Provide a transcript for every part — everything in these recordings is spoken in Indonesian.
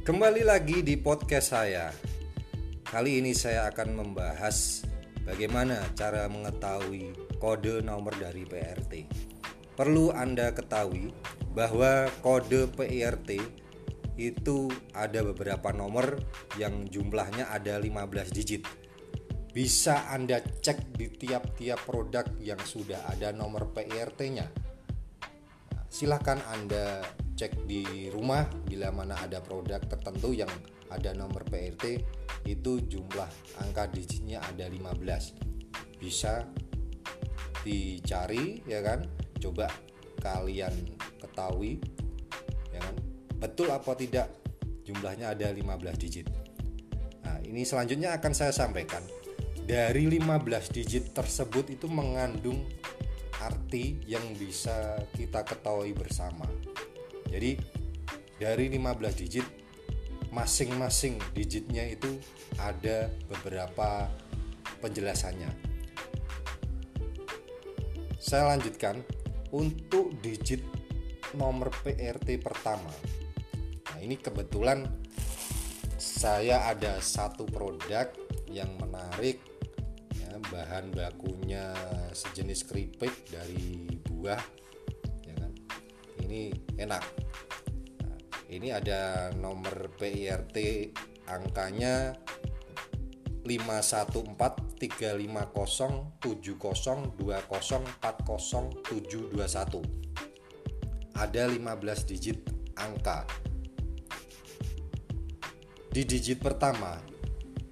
Kembali lagi di podcast saya. Kali ini saya akan membahas bagaimana cara mengetahui kode nomor dari PRT. Perlu Anda ketahui bahwa kode PRT itu ada beberapa nomor yang jumlahnya ada 15 digit. Bisa Anda cek di tiap-tiap produk yang sudah ada nomor PRT-nya. Nah, silahkan Anda cek di rumah bila mana ada produk tertentu yang ada nomor PRT itu jumlah angka digitnya ada 15 bisa dicari ya kan? Coba kalian ketahui ya kan? Betul apa tidak jumlahnya ada 15 digit. Nah ini selanjutnya akan saya sampaikan. Dari 15 digit tersebut itu mengandung arti yang bisa kita ketahui bersama jadi dari 15 digit masing-masing digitnya itu ada beberapa penjelasannya. Saya lanjutkan. Untuk digit nomor PRT pertama. Nah ini kebetulan saya ada satu produk yang menarik ya, bahan bakunya sejenis keripik dari buah ini enak. Nah, ini ada nomor PIRT angkanya 514507020404071 ada 15 digit angka. Di digit pertama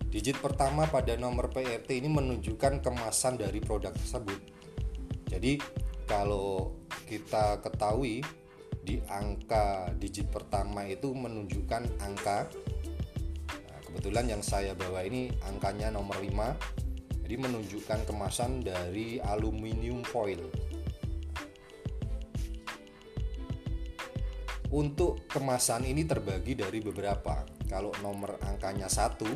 digit pertama pada nomor PRT ini menunjukkan kemasan dari produk tersebut. Jadi kalau kita ketahui di angka digit pertama itu menunjukkan angka. Nah, kebetulan yang saya bawa ini angkanya nomor 5 jadi menunjukkan kemasan dari aluminium foil. Untuk kemasan ini terbagi dari beberapa. Kalau nomor angkanya satu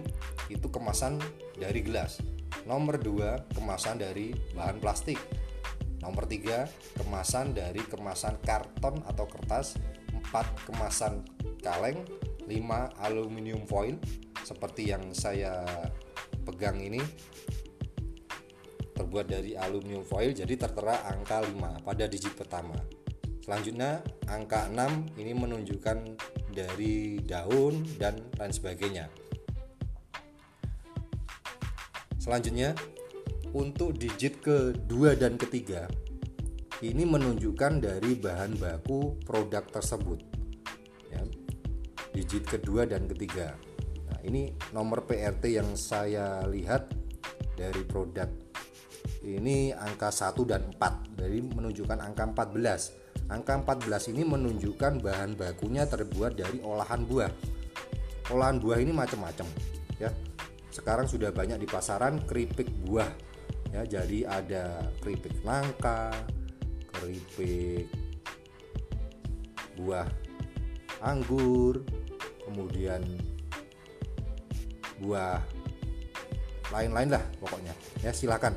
itu kemasan dari gelas. Nomor 2 kemasan dari bahan plastik Nomor 3, kemasan dari kemasan karton atau kertas. 4 kemasan kaleng. 5 aluminium foil seperti yang saya pegang ini. Terbuat dari aluminium foil jadi tertera angka 5 pada digit pertama. Selanjutnya angka 6 ini menunjukkan dari daun dan lain sebagainya. Selanjutnya untuk digit kedua dan ketiga ini menunjukkan dari bahan baku produk tersebut ya, digit kedua dan ketiga. Nah ini nomor PRT yang saya lihat dari produk. Ini angka 1 dan 4 dari menunjukkan angka 14 angka 14 ini menunjukkan bahan bakunya terbuat dari olahan buah. Olahan buah ini macam-macam ya. Sekarang sudah banyak di pasaran keripik buah ya jadi ada keripik nangka keripik buah anggur kemudian buah lain-lain lah pokoknya. Ya silakan.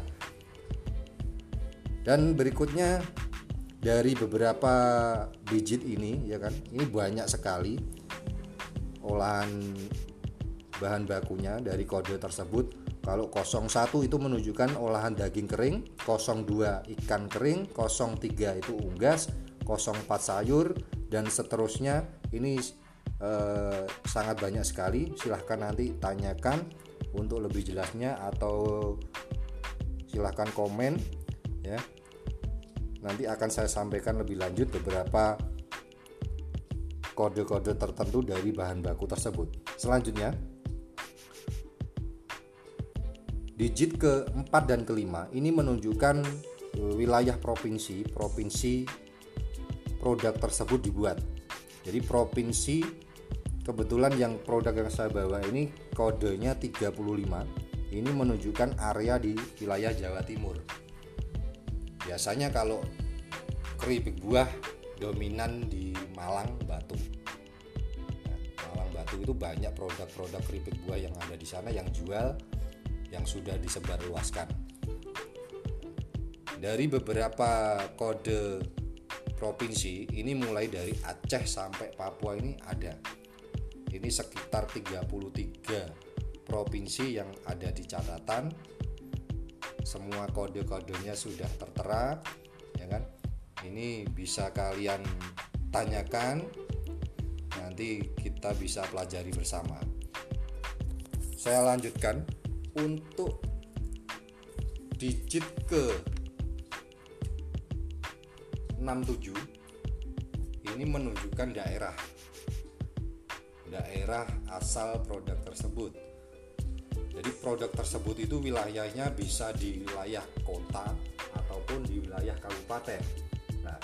Dan berikutnya dari beberapa digit ini ya kan ini banyak sekali olahan bahan bakunya dari kode tersebut kalau 01 itu menunjukkan olahan daging kering, 02 ikan kering, 03 itu unggas, 04 sayur dan seterusnya. Ini eh, sangat banyak sekali. Silahkan nanti tanyakan untuk lebih jelasnya atau silahkan komen ya. Nanti akan saya sampaikan lebih lanjut beberapa kode-kode tertentu dari bahan baku tersebut. Selanjutnya, Digit keempat dan kelima ini menunjukkan eh, wilayah provinsi, provinsi produk tersebut dibuat. Jadi provinsi kebetulan yang produk yang saya bawa ini kodenya 35 ini menunjukkan area di wilayah Jawa Timur. Biasanya kalau keripik buah dominan di Malang Batu. Nah, Malang Batu itu banyak produk-produk keripik buah yang ada di sana yang jual yang sudah disebarluaskan. Dari beberapa kode provinsi ini mulai dari Aceh sampai Papua ini ada. ini sekitar 33 provinsi yang ada di catatan semua kode-kodenya sudah tertera ya kan ini bisa kalian tanyakan nanti kita bisa pelajari bersama saya lanjutkan untuk digit ke 67 ini menunjukkan daerah daerah asal produk tersebut. Jadi produk tersebut itu wilayahnya bisa di wilayah kota ataupun di wilayah kabupaten. Nah,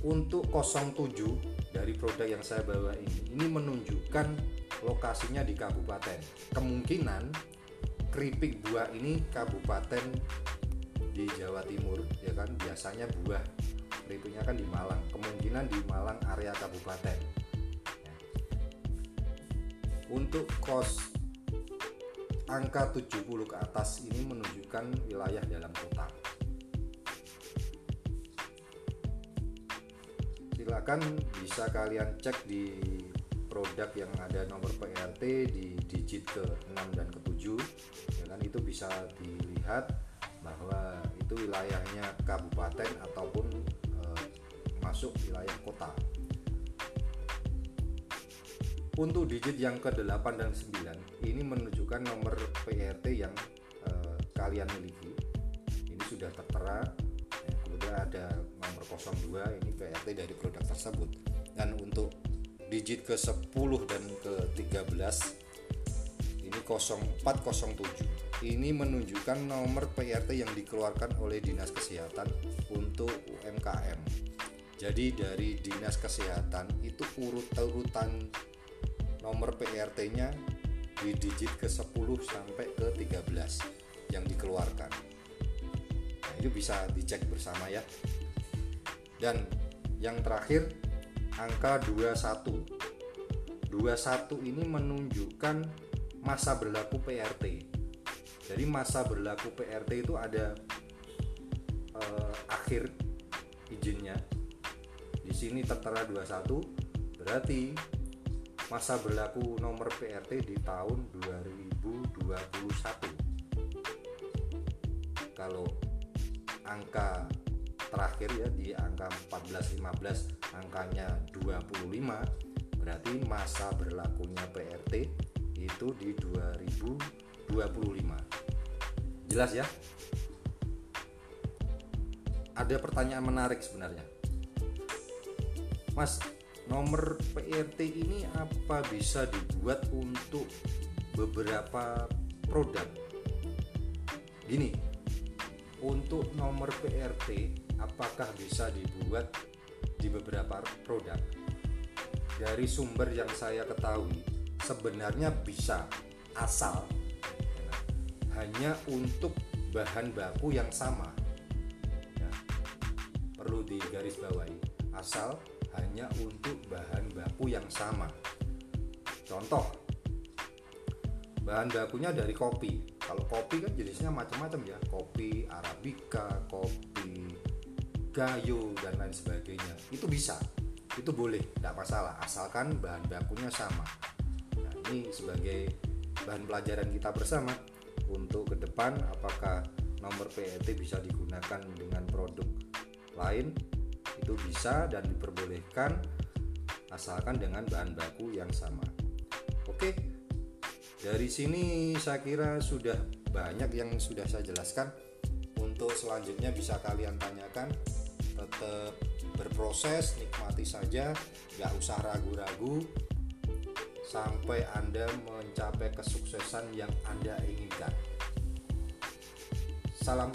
untuk 07 dari produk yang saya bawa ini, ini menunjukkan lokasinya di kabupaten. Kemungkinan keripik buah ini kabupaten di Jawa Timur, ya kan? Biasanya buah keripiknya kan di Malang. Kemungkinan di Malang area kabupaten untuk kos angka 70 ke atas ini menunjukkan wilayah dalam kota. Silakan bisa kalian cek di produk yang ada nomor PRT di digit ke 6 dan ke 7 ya kan itu bisa dilihat bahwa itu wilayahnya kabupaten ataupun e, masuk wilayah kota untuk digit yang ke-8 dan 9 ini menunjukkan nomor PRT yang eh, kalian miliki. Ini sudah tertera. Ya, ada nomor 02 ini PRT dari produk tersebut. Dan untuk digit ke-10 dan ke-13 ini 0407. Ini menunjukkan nomor PRT yang dikeluarkan oleh Dinas Kesehatan untuk UMKM. Jadi dari Dinas Kesehatan itu urut-urutan nomor PRT-nya di digit ke 10 sampai ke 13 yang dikeluarkan. Nah, itu bisa dicek bersama ya. Dan yang terakhir angka 21. 21 ini menunjukkan masa berlaku PRT. Jadi masa berlaku PRT itu ada eh, akhir izinnya. Di sini tertera 21 berarti masa berlaku nomor PRT di tahun 2021 kalau angka terakhir ya di angka 14-15 angkanya 25 berarti masa berlakunya PRT itu di 2025 jelas ya? Ada pertanyaan menarik sebenarnya. Mas nomor PRT ini apa bisa dibuat untuk beberapa produk? Gini untuk nomor PRT apakah bisa dibuat di beberapa produk? Dari sumber yang saya ketahui sebenarnya bisa asal. Hanya untuk bahan baku yang sama. Ya, perlu digarisbawahi. Asal hanya untuk bahan baku yang sama. Contoh, bahan bakunya dari kopi. Kalau kopi kan jenisnya macam-macam ya, kopi gayo dan lain sebagainya. Itu bisa, itu boleh, tidak masalah, asalkan bahan bakunya sama. Nah, ini sebagai bahan pelajaran kita bersama untuk ke depan apakah nomor PET bisa digunakan dengan produk lain itu bisa dan diperbolehkan asalkan dengan bahan baku yang sama. Oke, dari sini saya kira sudah banyak yang sudah saya jelaskan. Untuk selanjutnya bisa kalian tanyakan, tetap berproses, nikmati saja, gak usah ragu-ragu sampai Anda mencapai kesuksesan yang Anda inginkan. Salam